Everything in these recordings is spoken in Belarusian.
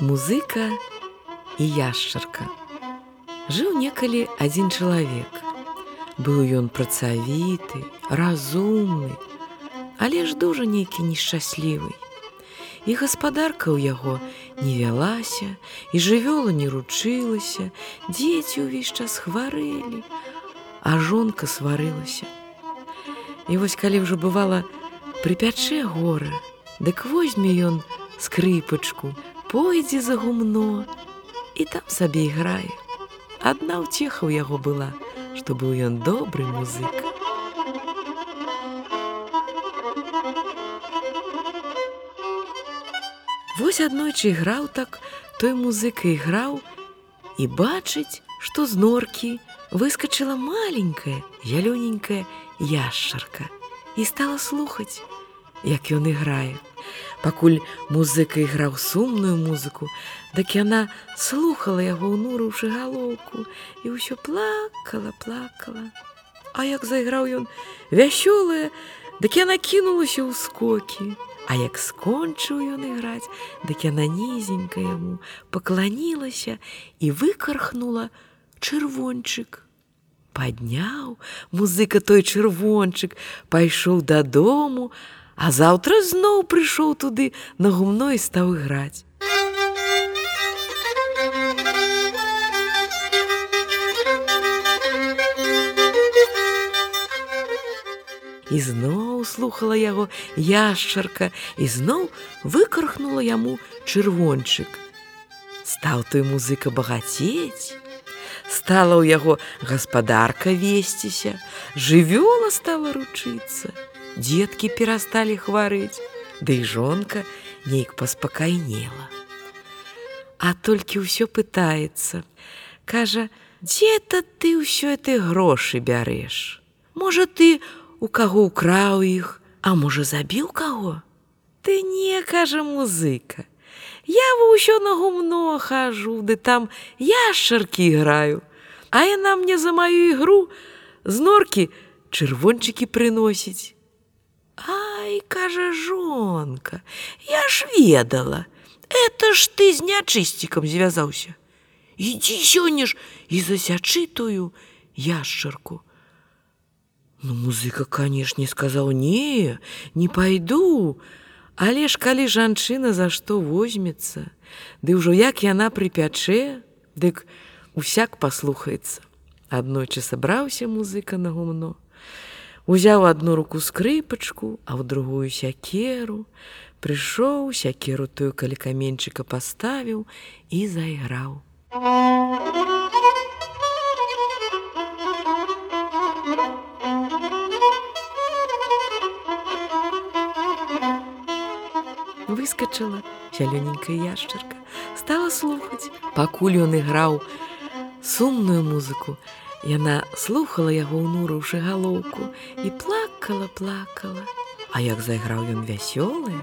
Музыка і яшчарка. Жыў некалі адзін чалавек. Быў ён працавіты, разумны, але ж дужа нейкі нешчаслівы. І гаспадарка ў яго не вялася, і жывёла не ручылася, дзеці ўвесь час хварэлі, а жонка сварылася. І вось калі ўжо бывала прыпячэ гора, дык возьме ён скрыпачку, пойдзе за гумно і там сабе іграе. Адна ўцеха ў яго была, што быў ён добры музык. Вось аднойчы іграў так, той музыка іграў і бачыць, што з норкі выскочыла маленькая, ялёненькая яшчарка і стала слухаць, як ён іграе. Пакуль музыка іграў сумную музыку, дык яна слухала яго ўнурыўшы галоўку і ўсё плакала, плакала. А як зайграў ён вясёлая, дык яна кінулася ў скокі. А як скончыў ён іграць, дык яна нізенька яму пакланілася і выкархнула чырвончык. Падняў музыка той чырвончык, пайшоў дадому, А заўтра зноў прыйшоў туды на гумно і стаў іграць. І зноў слухала яго яшчарка і зноў выкархнула яму чырвончык. Стаў той музыка багацець. Стала ў яго гаспадарка весціся, жывёла стала ручыцца дзеткі перасталі хварыць, Ды і жонка нейк паспакайнела. А толькі ўсё пытаецца, кажа: дзе-то ты ўсё ты грошы бярэш. Можа ты у каго ўкраў іх, а можа забіў каго? Ты не кажа музыка. Я ўсё на гумно хожу, ды там яшчаркі іграю, А яна мне за маю ігру з норкі чырвончыкі прыносіць. Ай, кажа жонка, я ж ведала, это ж ты з нячысцікам звязаўся. Ідзі сёння ж і засячы тую яшчарку. Ну музыка, канешне, сказаў не, не пайду, Але ж калі жанчына за што возьмецца, Ды ўжо як яна прыпячэ, дык усяк паслухаецца. Аднойчы сабраўся музыка на гумно. Узяў одну руку скрыпачку, а ў другую сякеру, прыйшоў сякеру тую калі каменьчыка паставіў і зайграў. Выскачала зялёненькая яшчарка, стала слухаць, пакуль ён іграў сумную музыку, Яна слухала яго ўнурыўшы галоўку і плакала, плакала. А як зайграў ён вясёлая,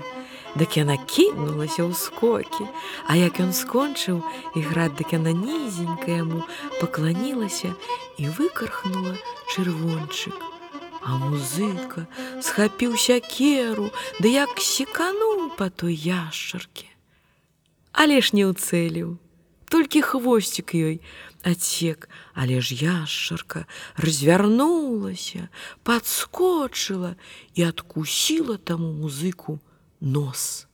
дык яна кінулася ў скокі, А як ён скончыў іграць, дык яна нізенька яму пакланілася і выкархнула чырвончык. А музыка схапіў сякеру, ды як секануў па той яшчарке. Але ж не ўцэліў, толькі хвосцік ёй, Отсек, але ж яшчарка развярнулася, подскочыла і адкусіла таму музыку нос.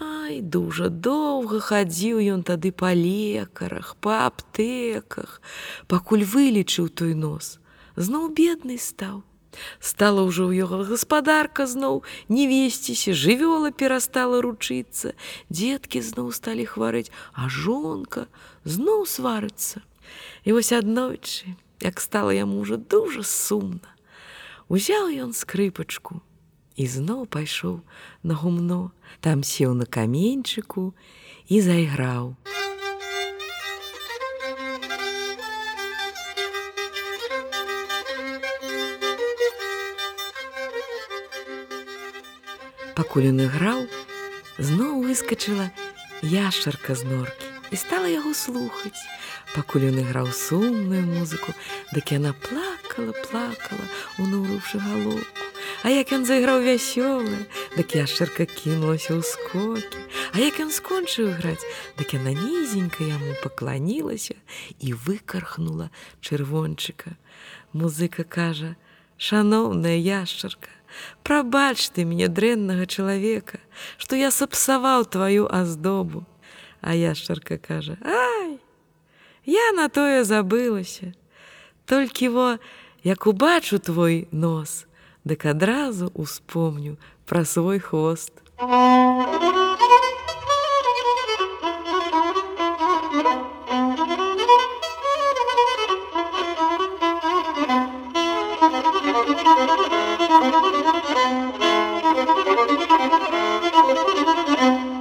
Ай, дужа доўга хадзіў ён тады па лекарах, па аптэках, пакуль вылечыў той нос, зноў бедны стаў. Стала ўжо ў яго гаспадарка зноў не весціся, жывёла перастала ручыцца, Дзеткі зноў сталі хварэць, а жонка зноў сварыцца. І вось аднойчы, як стала яму ўжо дужа сумна, Узяў ён скрыпачку і зноў пайшоў на гумно, там сеў на каменьчыку і зайграў. Пакуль ён іграў, зноў выскачыла яшчарка з норкі і стала яго слухаць. Пакуль ён іграў сумную музыку, дык яна плакала, плакала, унурыўшы галоўку. А як ён зайграў вясёлы, дык яшчарка кінулася ў скокі. А як ён скончыў граць, дык яна нізенька яму пакланілася і выкархнула чырвончыка. Музыка кажа: « Шаноўная яшчарка, Прабач ты мне дрэннага чалавека, што я сапсаваў тваю аздобу. А яшчарка кажа: « Ай! Я на тое забылася. Толькі во, як убачу твой нос, дык адразу успомню пра свой хвост. thank you